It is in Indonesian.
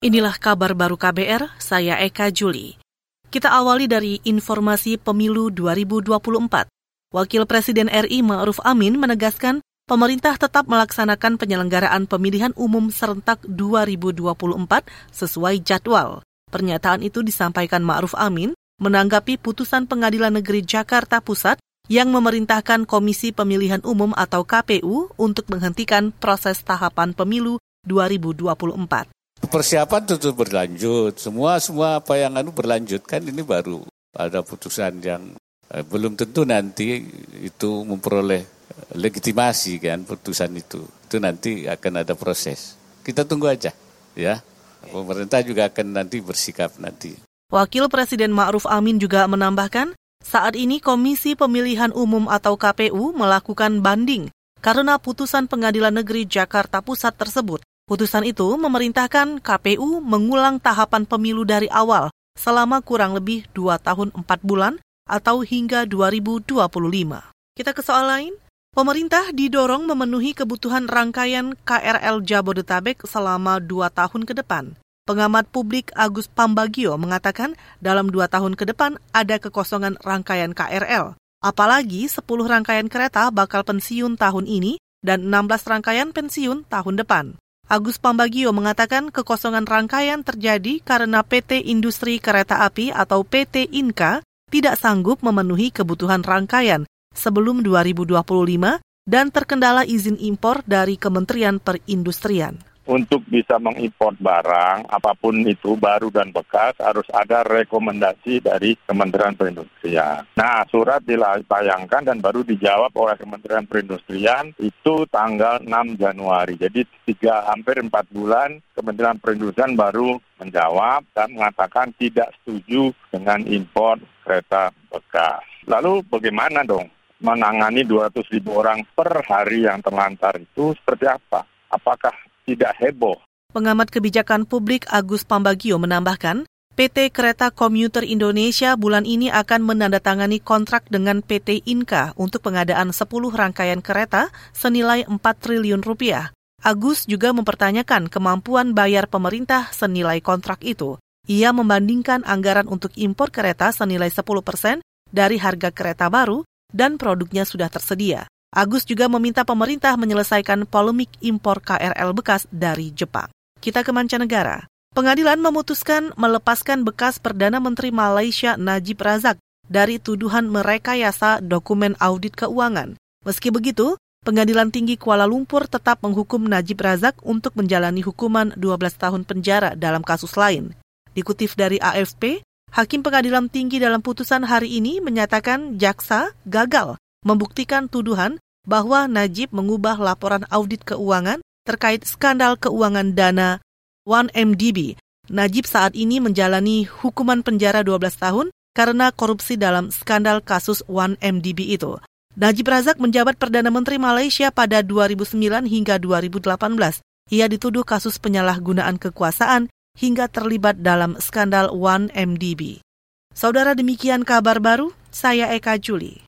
Inilah kabar baru KBR, saya Eka Juli. Kita awali dari informasi pemilu 2024. Wakil Presiden RI Ma'ruf Amin menegaskan pemerintah tetap melaksanakan penyelenggaraan pemilihan umum serentak 2024 sesuai jadwal. Pernyataan itu disampaikan Ma'ruf Amin menanggapi putusan Pengadilan Negeri Jakarta Pusat yang memerintahkan Komisi Pemilihan Umum atau KPU untuk menghentikan proses tahapan pemilu 2024. Persiapan tentu berlanjut, semua semua apa yang anu berlanjut kan ini baru ada putusan yang eh, belum tentu nanti itu memperoleh legitimasi kan putusan itu. Itu nanti akan ada proses. Kita tunggu aja ya. Pemerintah juga akan nanti bersikap nanti. Wakil Presiden Ma'ruf Amin juga menambahkan, saat ini Komisi Pemilihan Umum atau KPU melakukan banding karena putusan Pengadilan Negeri Jakarta Pusat tersebut. Putusan itu memerintahkan KPU mengulang tahapan pemilu dari awal selama kurang lebih 2 tahun 4 bulan atau hingga 2025. Kita ke soal lain. Pemerintah didorong memenuhi kebutuhan rangkaian KRL Jabodetabek selama dua tahun ke depan. Pengamat publik Agus Pambagio mengatakan dalam dua tahun ke depan ada kekosongan rangkaian KRL. Apalagi 10 rangkaian kereta bakal pensiun tahun ini dan 16 rangkaian pensiun tahun depan. Agus Pambagio mengatakan kekosongan rangkaian terjadi karena PT Industri Kereta Api atau PT INKA tidak sanggup memenuhi kebutuhan rangkaian sebelum 2025 dan terkendala izin impor dari Kementerian Perindustrian untuk bisa mengimpor barang apa pun itu baru dan bekas harus ada rekomendasi dari Kementerian Perindustrian. Nah, surat ditayangkan dan baru dijawab oleh Kementerian Perindustrian itu tanggal 6 Januari. Jadi tiga hampir empat bulan Kementerian Perindustrian baru menjawab dan mengatakan tidak setuju dengan impor kereta bekas. Lalu bagaimana dong? menangani 200 ribu orang per hari yang terlantar itu seperti apa? Apakah tidak heboh? Pengamat kebijakan publik Agus Pambagio menambahkan, PT Kereta Komuter Indonesia bulan ini akan menandatangani kontrak dengan PT Inka untuk pengadaan 10 rangkaian kereta senilai 4 triliun rupiah. Agus juga mempertanyakan kemampuan bayar pemerintah senilai kontrak itu. Ia membandingkan anggaran untuk impor kereta senilai 10 persen dari harga kereta baru dan produknya sudah tersedia. Agus juga meminta pemerintah menyelesaikan polemik impor KRL bekas dari Jepang. Kita ke mancanegara. Pengadilan memutuskan melepaskan bekas Perdana Menteri Malaysia Najib Razak dari tuduhan merekayasa dokumen audit keuangan. Meski begitu, Pengadilan Tinggi Kuala Lumpur tetap menghukum Najib Razak untuk menjalani hukuman 12 tahun penjara dalam kasus lain. Dikutip dari AFP, Hakim Pengadilan Tinggi dalam putusan hari ini menyatakan jaksa gagal membuktikan tuduhan bahwa Najib mengubah laporan audit keuangan terkait skandal keuangan dana 1MDB. Najib saat ini menjalani hukuman penjara 12 tahun karena korupsi dalam skandal kasus 1MDB itu. Najib Razak menjabat Perdana Menteri Malaysia pada 2009 hingga 2018. Ia dituduh kasus penyalahgunaan kekuasaan hingga terlibat dalam skandal 1MDB. Saudara demikian kabar baru, saya Eka Juli.